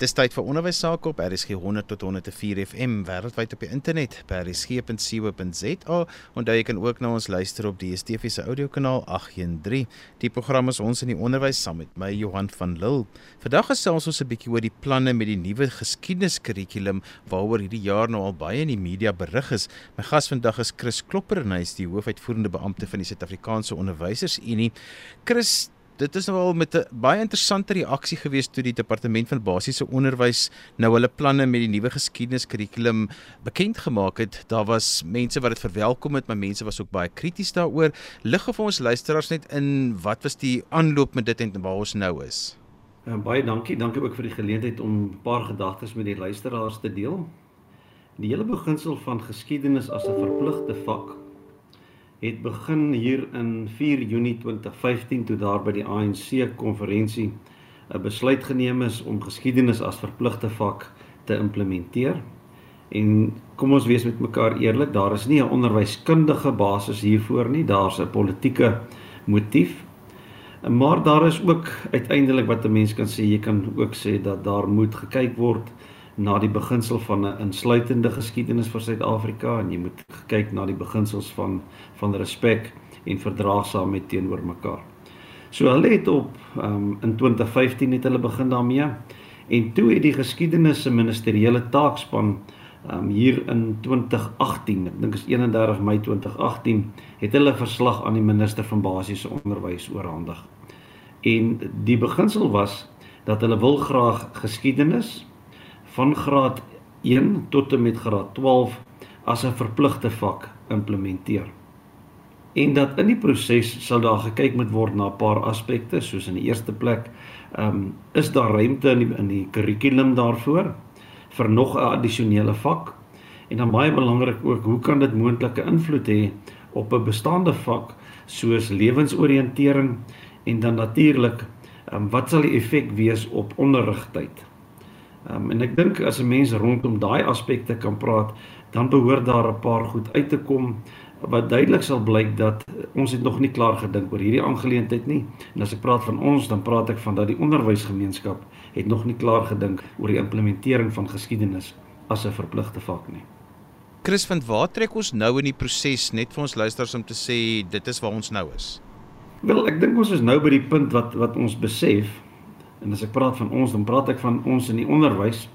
Dis tyd vir onderwys sake op RSG 100 tot 104 FM wêreldwyd op die internet by rsg.co.za. Onthou jy kan ook na ons luister op die DSTV se audiokanaal 813. Die program is ons in die onderwys saam met my Johan van Lille. Vandag gesels ons 'n bietjie oor die planne met die nuwe geskiedeniskurrikulum waaroor hierdie jaar nou al baie in die media berig is. My gas vandag is Chris Klopper en hy is die hoofuitvoerende beampte van die Suid-Afrikaanse Onderwysersunie. Chris, dit is nou al met 'n baie interessante reaksie gewees toe die departement van basiese onderwys nou hulle planne met die nuwe geskiedeniskurrikulum bekend gemaak het. Daar was mense wat dit verwelkom het, maar mense was ook baie krities daaroor. Lig of ons luisteraars net in wat was die aanloop met dit en waar ons nou is. Uh, baie dankie. Dankie ook vir die geleentheid om 'n paar gedagtes met die luisteraars te deel. Die hele beginsel van geskiedenis as 'n verpligte vak het begin hier in 4 Junie 2015 toe daar by die ANC konferensie 'n besluit geneem is om geskiedenis as verpligte vak te implementeer. En kom ons wees met mekaar eerlik, daar is nie 'n onderwyskundige basis hiervoor nie, daar's 'n politieke motief. Maar daar is ook uiteindelik wat 'n mens kan sê, jy kan ook sê dat daar moet gekyk word na die beginsel van 'n insluitende geskiedenis vir Suid-Afrika en jy moet kyk na die beginsels van van respek en verdraagsaamheid teenoor mekaar. So hulle het op um, in 2015 het hulle begin daarmee en toe het die geskiedenis se ministeriële taakspan um, hier in 2018, ek dink is 31 Mei 2018, het hulle verslag aan die minister van basiese onderwys oorhandig. En die beginsel was dat hulle wil graag geskiedenis van graad 1 tot en met graad 12 as 'n verpligte vak implementeer. En dat in die proses sal daar gekyk moet word na 'n paar aspekte, soos in die eerste plek, ehm um, is daar ruimte in die in die kurrikulum daarvoor vir nog 'n addisionele vak? En dan baie belangrik ook, hoe kan dit moontlike invloed hê op 'n bestaande vak soos lewensoriëntering en dan natuurlik, ehm um, wat sal die effek wees op onderrigtyd? Um, en ek dink as 'n mens rondom daai aspekte kan praat, dan behoort daar 'n paar goed uit te kom wat duidelik sal blyk dat ons het nog nie klaar gedink oor hierdie aangeleentheid nie. En as ek praat van ons, dan praat ek van dat die onderwysgemeenskap het nog nie klaar gedink oor die implementering van geskiedenis as 'n verpligte vak nie. Chris, vind waar trek ons nou in die proses net vir ons luisters om te sê dit is waar ons nou is? Wel, ek dink ons is nou by die punt wat wat ons besef En as ek praat van ons, dan praat ek van ons in die onderwys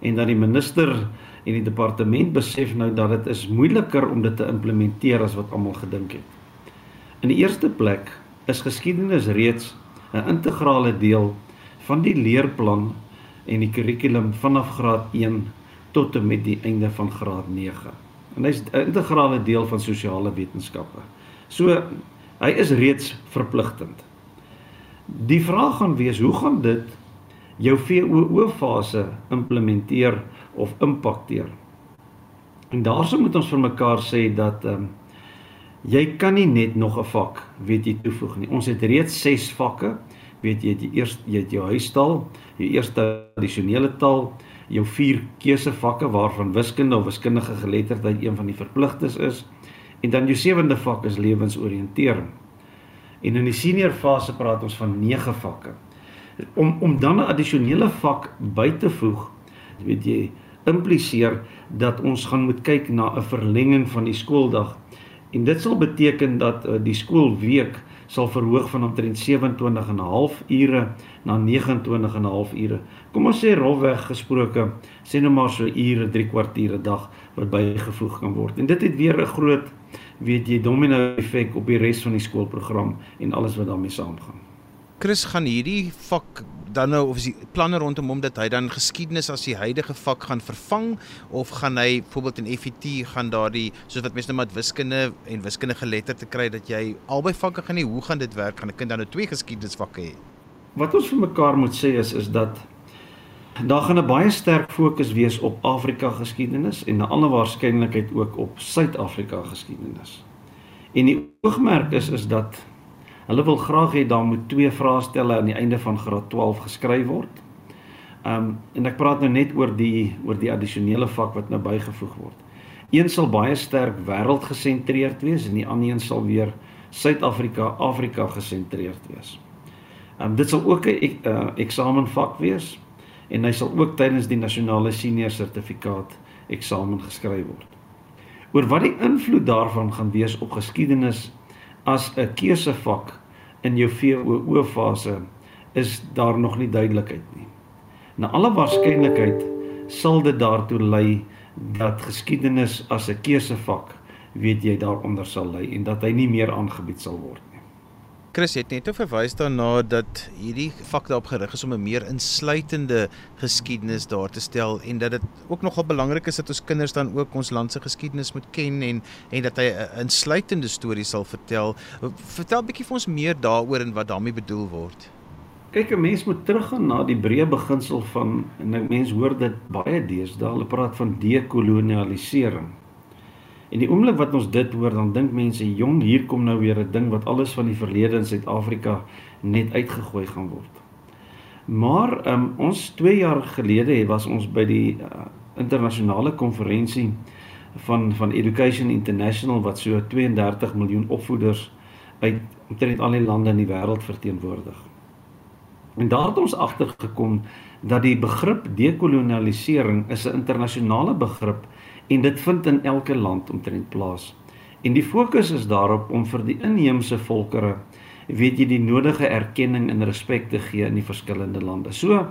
en dat die minister en die departement besef nou dat dit is moeiliker om dit te implementeer as wat almal gedink het. In die eerste plek is geskiedenis reeds 'n integrale deel van die leerplan en die kurrikulum vanaf graad 1 tot en met die einde van graad 9. En hy's 'n integrale deel van sosiale wetenskappe. So hy is reeds verpligtend. Die vraag gaan wees, hoe gaan dit jou VOO fase implementeer of impakteer? En daarso moet ons vir mekaar sê dat ehm um, jy kan nie net nog 'n vak weet jy toevoeg nie. Ons het reeds 6 vakke. Weet jy, jy eers jy het jou huistaal, jou eerste addisionele taal, jou vier keusevakke waarvan wiskunde of wiskundige geletterdheid een van die verpligtes is en dan jou sewende vak is lewensoriëntering. En in die senior fase praat ons van 9 vakke. Om om dan 'n addisionele vak by te voeg, weet jy, impliseer dat ons gaan moet kyk na 'n verlenging van die skooldag. En dit sal beteken dat uh, die skoolweek sal verhoog van omtrent 27 en 'n half ure na 29 en 'n half ure. Kom ons sê rolweg gesproke, sê nou maar so ure, 3 kwartiere dag wat bygevoeg kan word. En dit het weer 'n groot weet jy domino effek op die res van die skoolprogram en alles wat daarmee saamgaan. Chris gaan hierdie vak dan nou of is die planne rondom hom dat hy dan geskiedenis as die huidige vak gaan vervang of gaan hy byvoorbeeld in FET gaan daardie soos wat mense nou met wiskunde en wiskundige letter te kry dat jy albei vakke gaan nie hoe gaan dit werk? Gaan 'n kind dan nou twee geskiedenisvakke hê? Wat ons vir mekaar moet sê is is dat Daar gaan 'n baie sterk fokus wees op Afrika geskiedenis en 'n ander waarskynlikheid ook op Suid-Afrika geskiedenis. En die oogmerk is is dat hulle wil graag hê daar moet twee vraestelle aan die einde van graad 12 geskryf word. Um en ek praat nou net oor die oor die addisionele vak wat nou bygevoeg word. Een sal baie sterk wêreldgesentreerd wees en die ander een sal weer Suid-Afrika Afrika gesentreerd wees. Um dit sal ook 'n uh, eksamenvak wees en hy sal ook tydens die nasionale senior sertifikaat eksamen geskryf word. Oor wat die invloed daarvan gaan wees op geskiedenis as 'n keusevak in jou VOO fase is daar nog nie duidelikheid nie. Na alle waarskynlikheid sal dit daartoe lei dat geskiedenis as 'n keusevak weet jy daaronder sal lê en dat hy nie meer aangebied sal word. Chris het net verwys daarna dat hierdie vak daarop gerig is om 'n meer insluitende geskiedenis daar te stel en dat dit ook nogal belangrik is dat ons kinders dan ook ons land se geskiedenis moet ken en en dat hy 'n insluitende storie sal vertel. Vertel bietjie vir ons meer daaroor en wat daarmee bedoel word. Kyk, 'n mens moet teruggaan na die breë beginsel van en 'n mens hoor dit baie deesdae, hulle praat van dekolonialisering. En die oomblik wat ons dit hoor, dan dink mense, "Jong, hier kom nou weer 'n ding wat alles van die verlede in Suid-Afrika net uitgegooi gaan word." Maar um, ons 2 jaar gelede was ons by die uh, internasionale konferensie van van Education International wat so 32 miljoen opvoeders uit omtrent al die lande in die wêreld verteenwoordig. En daar het ons agtergekom dat die begrip dekolonialisering is 'n internasionale begrip en dit vind in elke land omtrent plaas. En die fokus is daarop om vir die inheemse volkerre weet jy die nodige erkenning en respek te gee in die verskillende lande. So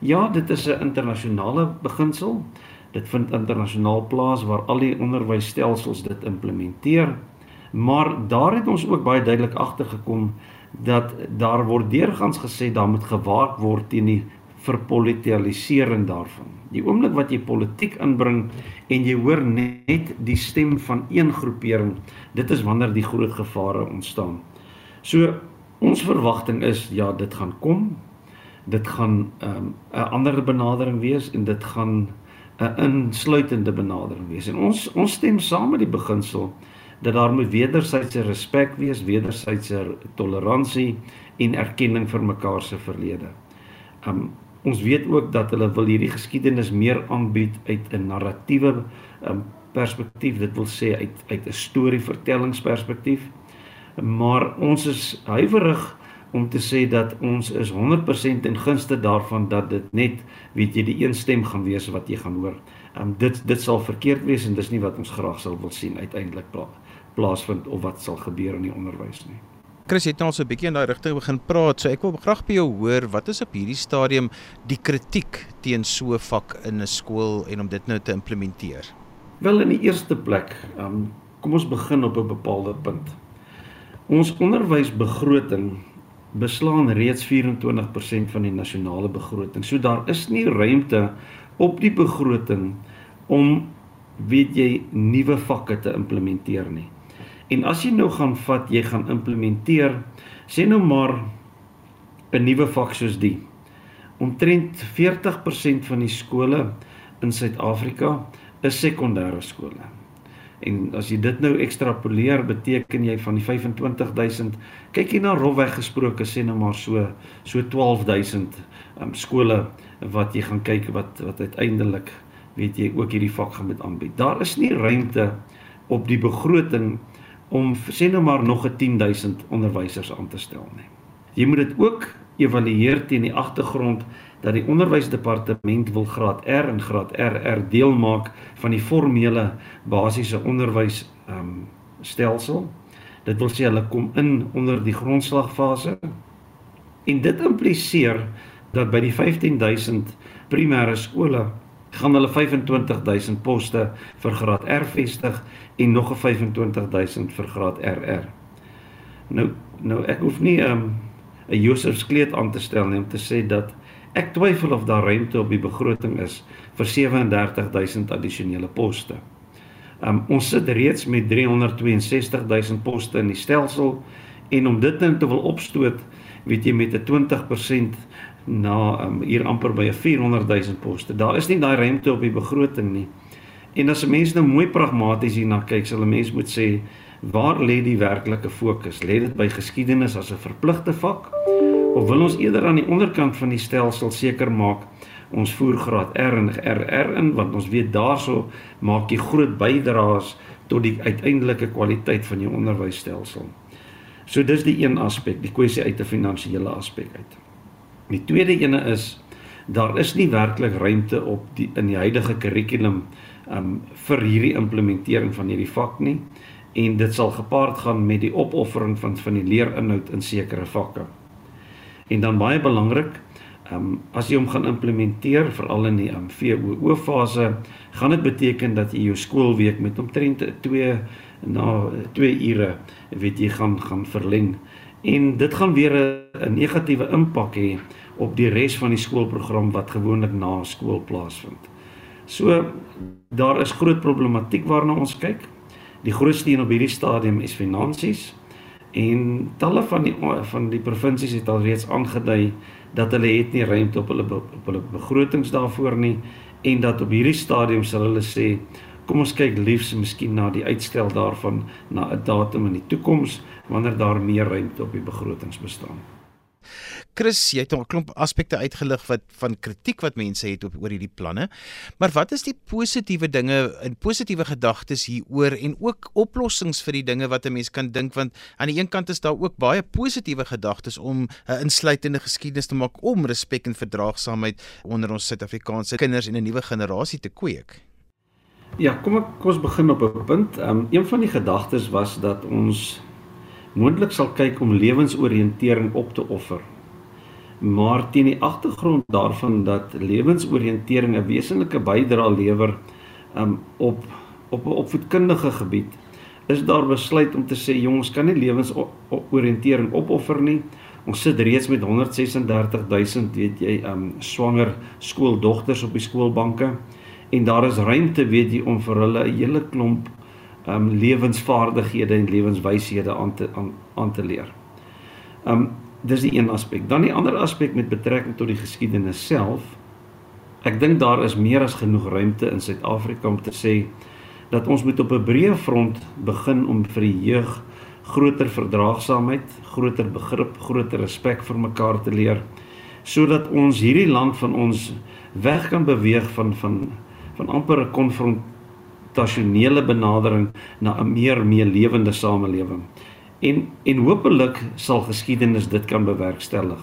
ja, dit is 'n internasionale beginsel. Dit vind internasionaal plaas waar al die onderwysstelsels dit implementeer. Maar daar het ons ook baie duidelik agtergekom dat daar word deurgangs gesê daar moet gewaak word teen die verpolitisering daarvan. Die oomblik wat jy politiek inbring en jy hoor net die stem van een groepering, dit is wanneer die groot gevare ontstaan. So ons verwagting is ja, dit gaan kom. Dit gaan ehm, 'n um, ander benadering wees en dit gaan 'n insluitende benadering wees. En ons ons stem saam met die beginsel dat daar moet wederwysige respek wees, wederwysige toleransie en erkenning vir mekaar se verlede. Um ons weet ook dat hulle wil hierdie geskiedenis meer aanbied uit 'n narratiewe um, perspektief, dit wil sê uit uit 'n storievertellingsperspektief. Maar ons is huiwerig om te sê dat ons is 100% in gunste daarvan dat dit net weet jy die een stem gaan wees wat jy gaan hoor. Um dit dit sal verkeerd wees en dis nie wat ons graag sal wil sien uiteindelik plaasvind of wat sal gebeur in die onderwys nie. Chris het nou so 'n bietjie in daai rigting begin praat, so ek wil graag by jou hoor, wat is op hierdie stadium die kritiek teen so 'n vak in 'n skool en om dit nou te implementeer? Wel in die eerste plek, um, kom ons begin op 'n bepaalde punt. Ons onderwysbegroting beslaan reeds 24% van die nasionale begroting. So daar is nie ruimte op die begroting om weet jy nuwe vakke te implementeer nie. En as jy nou gaan vat, jy gaan implementeer, sê nou maar 'n nuwe vak soos die. Omtrent 40% van die skole in Suid-Afrika is sekondêre skole. En as jy dit nou ekstrapoleer, beteken jy van die 25000, kyk jy na rofweg gesproke sê nou maar so so 12000 um, skole wat jy gaan kyk wat wat uiteindelik weet jy ook hierdie vak gaan met aanbied. Daar is nie ruimte op die begroting om sê nou maar nog 'n 10000 onderwysers aan te stel nie. Jy moet dit ook evalueer teen die agtergrond dat die onderwysdepartement wil graad R en graad RR deel maak van die formele basiese onderwys ehm um, stelsel. Dit wil sê hulle kom in onder die grondslagfase. En dit impliseer dat by die 15000 primêre skole gaan hulle 25000 poste vir graad R vestig en nog 'n 25000 vir graad RR. Nou nou ek hoef nie 'n um, 'n Josef skleed aan te stel nie om te sê dat ek twyfel of daar ruimte op die begroting is vir 37000 addisionele poste. Um, ons sit reeds met 362000 poste in die stelsel en om dit net te wil opstoot, weet jy met 'n 20% na um, hier amper by 'n 400 000 poste. Daar is nie daai ruimte op die begroting nie. En as 'n mens nou mooi pragmaties hierna kyk, sal 'n mens moet sê waar lê die werklike fokus? Lê dit by geskiedenis as 'n verpligte vak of wil ons eerder aan die onderkant van die stelsel seker maak ons voer graad R en RR in want ons weet daarso maak jy groot bydraes tot die uiteindelike kwaliteit van jou onderwysstelsel. So dis die een aspek, die kwessie uit 'n finansiële aspek uit. Die tweede ene is daar is nie werklik ruimte op die in die huidige kurrikulum um vir hierdie implementering van hierdie vak nie en dit sal gepaard gaan met die opoffering van van die leerinhoud in sekere vakke. En dan baie belangrik, ehm um, as jy hom gaan implementeer veral in die um, VOO fase, gaan dit beteken dat jy jou skoolweek met omtrent 2 na 2 ure weet jy gaan gaan verleng. En dit gaan weer 'n negatiewe impak hê op die res van die skoolprogram wat gewoonlik na skool plaasvind. So daar is groot problematiek waarna ons kyk. Die grootste een op hierdie stadium is finansies en talle van die van die provinsies het alreeds aangedui dat hulle het nie ruimte op hulle op hulle begrotings daarvoor nie en dat op hierdie stadium sal hulle sê kom ons kyk liefs miskien na die uitstel daarvan na 'n datum in die toekoms wanneer daar meer ruimte op die begrotings bestaan. Chris, jy het 'n klomp aspekte uitgelig wat van kritiek wat mense het op oor hierdie planne. Maar wat is die positiewe dinge en positiewe gedagtes hieroor en ook oplossings vir die dinge wat 'n mens kan dink want aan die een kant is daar ook baie positiewe gedagtes om 'n insluitende geskiedenis te maak om respek en verdraagsaamheid onder ons Suid-Afrikaanse kinders en 'n nuwe generasie te kweek. Ja, kom ek kom ons begin op 'n punt. Um een van die gedagtes was dat ons moontlik sal kyk om lewensoriëntering op te offer maar teen die agtergrond daarvan dat lewensoriëntering 'n wesenlike bydrae lewer um, op op 'n opvoedkundige gebied is daar besluit om te sê jongens kan nie lewensoriëntering opoffer nie ons sit reeds met 136000 weet jy um swanger skooldogters op die skoolbanke en daar is ruimte weet jy om vir hulle 'n hele klomp um lewensvaardighede en lewenswyshede aan te aan, aan te leer. Um dis die een aspek. Dan die ander aspek met betrekking tot die geskiedenis self. Ek dink daar is meer as genoeg ruimte in Suid-Afrika om te sê dat ons moet op 'n breë front begin om vir die jeug groter verdraagsaamheid, groter begrip, groter respek vir mekaar te leer sodat ons hierdie land van ons weg kan beweeg van van van amper 'n konfrontasionele benadering na 'n meer meelewende samelewing. En en hopelik sal geskiedenis dit kan bewerkstellig.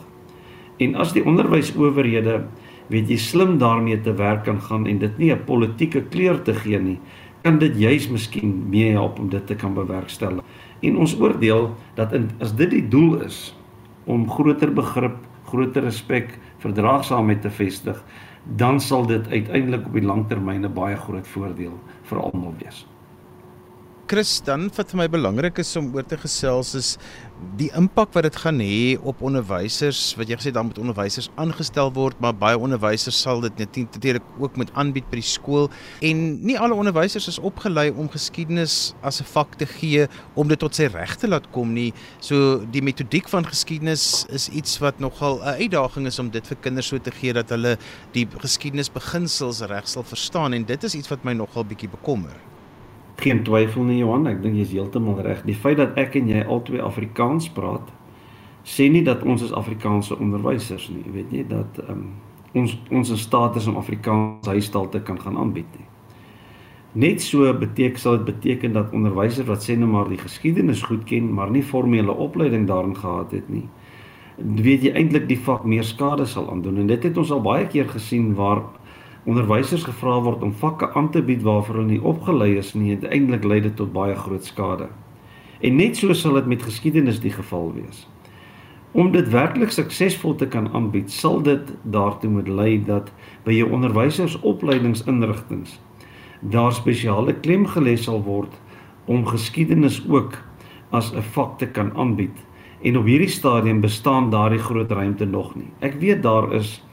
En as die onderwysowerhede weet jy slim daarmee te werk kan gaan en dit nie 'n politieke kleur te gee nie, kan dit juis miskien mee help om dit te kan bewerkstellig. En ons oordeel dat in, as dit die doel is om groter begrip, groter respek, verdraagsaamheid te vestig, dan sal dit uiteindelik op die langtermyn 'n baie groot voordeel vir almal wees. Chris, dan wat vir my belangrik is om oor te gesels is die impak wat dit gaan hê op onderwysers. Wat jy gesê dan moet onderwysers aangestel word, maar baie onderwysers sal dit natuurlik ook moet aanbied by die skool en nie alle onderwysers is opgelei om geskiedenis as 'n vak te gee om dit tot sy reg te laat kom nie. So die metodiek van geskiedenis is iets wat nogal 'n uitdaging is om dit vir kinders so te gee dat hulle die geskiedenisbeginsels reg sal verstaan en dit is iets wat my nogal bietjie bekommer geen twyfel nie Johan, ek dink jy is heeltemal reg. Die feit dat ek en jy albei Afrikaans praat, sê nie dat ons is Afrikaanse onderwysers nie. Jy weet nie dat um, ons ons in staat is om Afrikaans huistaal te kan gaan aanbied nie. Net so beteken sal dit beteken dat onderwysers wat sê nou maar die geskiedenis goed ken, maar nie formele opleiding daarin gehad het nie, weet jy eintlik die vak meer skade sal aandoen. En dit het ons al baie keer gesien waar onderwysers gevra word om vakke aan te bied waarvoor hulle nie opgelei is nie en eintlik lei dit tot baie groot skade. En net so sal dit met geskiedenis die geval wees. Om dit werklik suksesvol te kan aanbied, sal dit daartoe moet lei dat by jou onderwysersopleidingsinrigtinge daar spesiale klem gelê sal word om geskiedenis ook as 'n vak te kan aanbied. En op hierdie stadium bestaan daardie groot ruimte nog nie. Ek weet daar is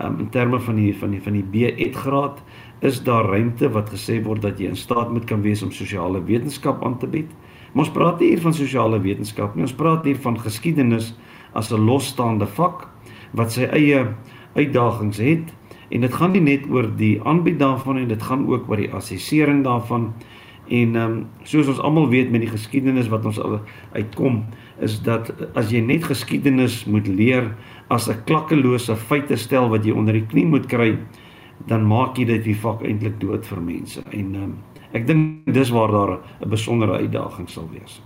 um, in terme van die van die van die B.Ed graad is daar ruimte wat gesê word dat jy in staat moet kan wees om sosiale wetenskap aan te bied. Maar ons praat nie hier van sosiale wetenskap nie. Ons praat hier van geskiedenis as 'n losstaande vak wat sy eie uitdagings het en dit gaan nie net oor die aanbied daarvan en dit gaan ook oor die assessering daarvan. En ehm um, soos ons almal weet met die geskiedenis wat ons uitkom is dat as jy net geskiedenis moet leer as 'n klakkelose feite stel wat jy onder die knie moet kry, dan maak jy dit die vak eintlik dood vir mense. En um, ek dink dis waar daar 'n besondere uitdaging sal wees.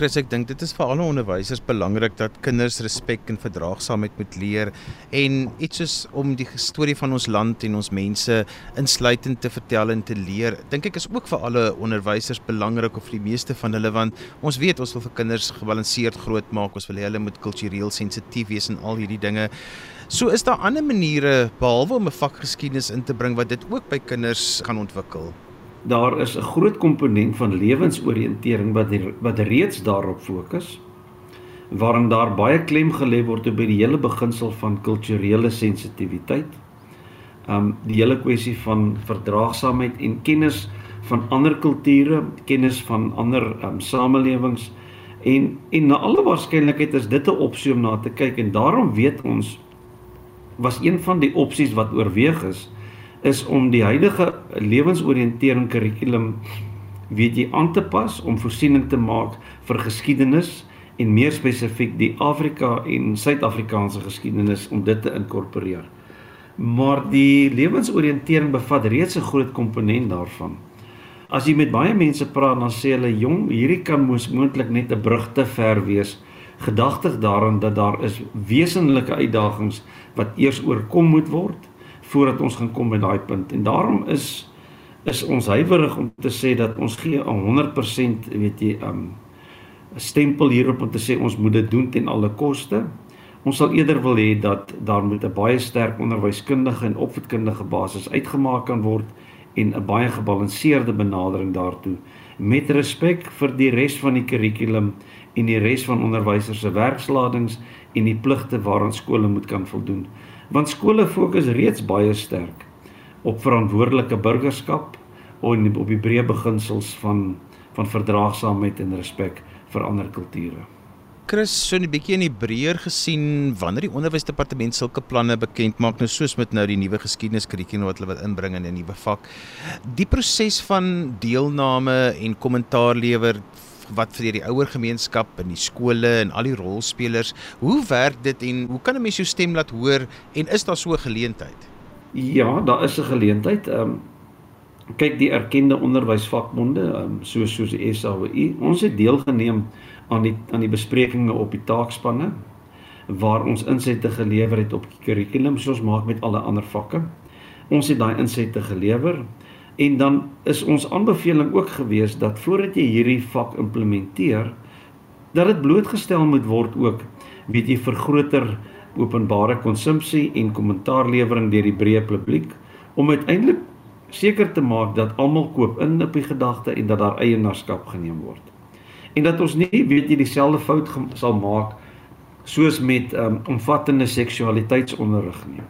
Chris, ek dink dit is vir alle onderwysers belangrik dat kinders respek en verdraagsaamheid moet leer en iets soos om die storie van ons land en ons mense insluitend te vertel en te leer. Dink ek is ook vir alle onderwysers belangrik of vir die meeste van hulle want ons weet ons wil vir kinders gebalanseerd grootmaak, ons wil hulle moet kultureel sensitief wees en al hierdie dinge. So is daar ander maniere behalwe om 'n vak geskiedenis in te bring wat dit ook by kinders gaan ontwikkel daar is 'n groot komponent van lewensoriëntering wat wat reeds daarop fokus waarin daar baie klem gelê word op die hele beginsel van kulturele sensitiwiteit. Um die hele kwessie van verdraagsaamheid en kennis van ander kulture, kennis van ander um samelewings en en na alle waarskynlikheid is dit 'n opsie om na te kyk en daarom weet ons was een van die opsies wat oorweeg is is om die huidige lewensoriëntering kurrikulum weet jy aan te pas om voorsiening te maak vir geskiedenis en meer spesifiek die Afrika en Suid-Afrikaanse geskiedenis om dit te inkorporeer. Maar die lewensoriëntering bevat reeds 'n groot komponent daarvan. As jy met baie mense praat dan sê hulle jong, hierdie kan mos moontlik net 'n brug te ver wees gedagtig daaraan dat daar is wesenlike uitdagings wat eers oorkom moet word voordat ons gaan kom by daai punt. En daarom is is ons huiwerig om te sê dat ons gee 'n 100% weet jy 'n um, stempel hierop om te sê ons moet dit doen ten alle koste. Ons sal eerder wil hê dat daar moet 'n baie sterk onderwyskundige en opvoedkundige basis uitgemaak kan word en 'n baie gebalanseerde benadering daartoe met respek vir die res van die kurrikulum en die res van onderwysers se werksladings en die pligte waaraan skole moet kan voldoen want skole fokus reeds baie sterk op verantwoordelike burgerskap en op die breë beginsels van van verdraagsaamheid en respek vir ander kulture. Chris, so 'n bietjie in die breër gesien wanneer die onderwysdepartement sulke planne bekend maak nou soos met nou die nuwe geskiedeniskurrikulum wat hulle wil inbring in 'n nuwe vak. Die proses van deelname en kommentaar lewer wat vir die ouer gemeenskap in die skole en al die rolspelers, hoe werk dit en hoe kan 'n mens jou stem laat hoor en is daar so 'n geleentheid? Ja, daar is 'n geleentheid. Ehm um, kyk die erkende onderwysvakbonde, ehm um, soos soos die SAWU, ons het deelgeneem aan die aan die besprekings op die taakspanne waar ons insette gelewer het op die kurrikulum soos maak met alle ander vakke. Ons het daai insette gelewer. En dan is ons aanbeveling ook gewees dat voordat jy hierdie vak implementeer, dat dit blootgestel moet word ook weet jy vir groter openbare konsumpsie en kommentaarlewering deur die breë publiek om uiteindelik seker te maak dat almal koop in op die gedagte en dat daar eienaarskap geneem word. En dat ons nie weet jy dieselfde fout sal maak soos met um, omvattende seksualiteitsonderrig nie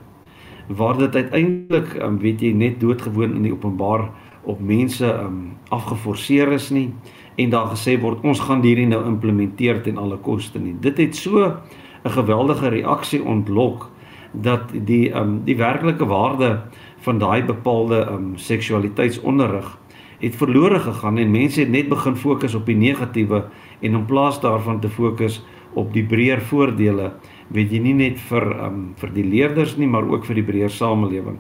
waar dit uiteindelik um, weet jy net doodgewoon in die openbaar op mense um, afgeforceer is nie en daar gesê word ons gaan hierdie nou implementeer ten alle koste nie. Dit het so 'n geweldige reaksie ontlok dat die um, die werklike waarde van daai bepaalde um, seksualiteitsonderrig het verlore gegaan en mense het net begin fokus op die negatiewe en in plaas daarvan te fokus op die breër voordele weet jy nie net vir um, vir die leerders nie maar ook vir die breër samelewing.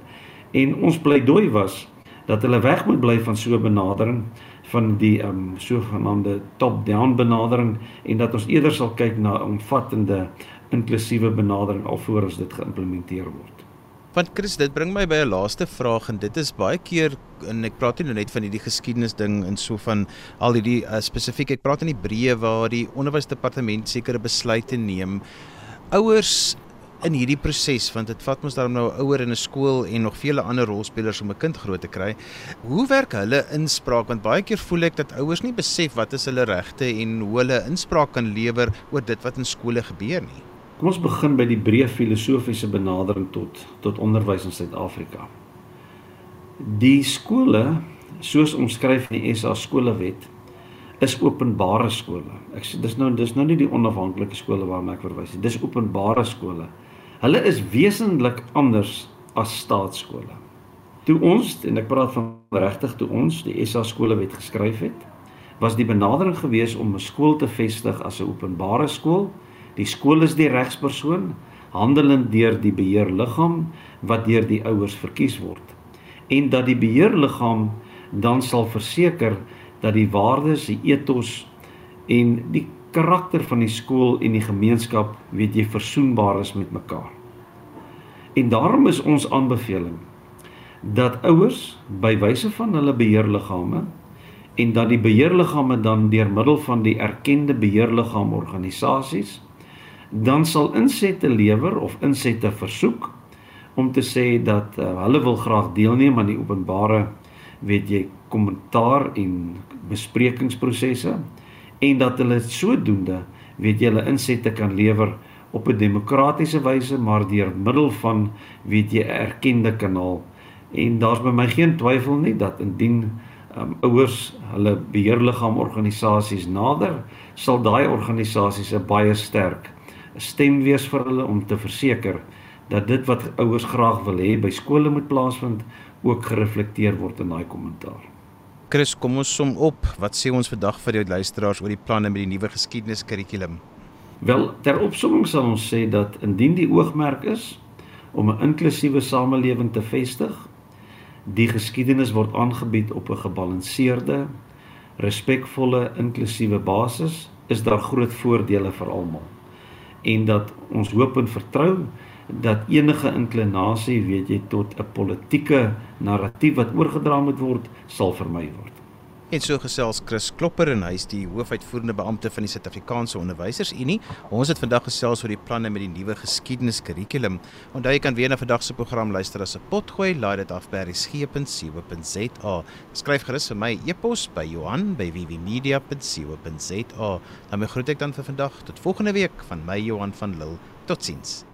En ons pleidooi was dat hulle weg moet bly van so 'n benadering van die um sogenaamde top-down benadering en dat ons eerder sal kyk na 'n omvattende inklusiewe benadering alvorens dit geïmplementeer word. Want Chris, dit bring my by 'n laaste vraag en dit is baie keer en ek praat nie nou net van hierdie geskiedenis ding en so van al hierdie uh, spesifiek ek praat in die breë waar die onderwysdepartement sekere besluite neem ouers in hierdie proses want dit vat mos daarom nou 'n ouer in 'n skool en nog vele ander rolspelers om 'n kind groot te kry. Hoe werk hulle inspraak want baie keer voel ek dat ouers nie besef wat is hulle regte en hoe hulle inspraak kan lewer oor dit wat in skole gebeur nie. Kom ons begin by die breë filosofiese benadering tot tot onderwys in Suid-Afrika. Die skole soos omskryf in die SA skolewet is openbare skole. Ek sê dis nou dis nou nie die onafhanklike skole waarna ek verwys nie. Dis openbare skole. Hulle is wesentlik anders as staatskole. Toe ons en ek praat van regtig toe ons die SA skolewet geskryf het, was die benadering gewees om 'n skool te vestig as 'n openbare skool. Die skool is die regspersoon handelend deur die beheerliggaam wat deur die ouers verkies word en dat die beheerliggaam dan sal verseker dat die waardes, die ethos en die karakter van die skool en die gemeenskap weet jy versoenbaar is met mekaar. En daarom is ons aanbeveling dat ouers by wyse van hulle beheerliggame en dat die beheerliggame dan deur middel van die erkende beheerliggaam organisasies dan sal insette lewer of insette versoek om te sê dat uh, hulle wil graag deelneem aan die openbare weet jy kommentaar en besprekingsprosesse en dat hulle sodoende weet jy hulle insette kan lewer op 'n demokratiese wyse maar deur middel van weet jy 'n erkende kanaal. En daar's by my geen twyfel nie dat indien um, ouers hulle beheerliggaam organisasies nader sal daai organisasies 'n baie sterk stem wees vir hulle om te verseker dat dit wat ouers graag wil hê by skole moet plaasvind ook gereflekteer word in daai kommentaar. Chris, kom ons som op. Wat sê ons vandag vir jou luisteraars oor die planne met die nuwe geskiedeniskurrikulum? Wel, ter opsomming sal ons sê dat indien die oogmerk is om 'n inklusiewe samelewing te vestig, die geskiedenis word aangebied op 'n gebalanseerde, respekvolle, inklusiewe basis, is daar groot voordele vir almal. En dat ons hoop en vertrou dat enige inklinasie, weet jy, tot 'n politieke narratief wat oorgedra moet word, sal vermy word. En so gesels Chris Klopper en hy is die hoofuitvoerende beampte van die Suid-Afrikaanse Onderwysersunie. Ons het vandag gesels oor die planne met die nuwe geskiedeniskurrikulum. Onthou jy kan weer na vandag se program luister as 'n potgooi, laai dit af by resgep.co.za. Skryf gerus vir my e-pos by Johan@vvmedia.co.za. Dan groet ek dan vir vandag tot volgende week van my Johan van Lille. Totsiens.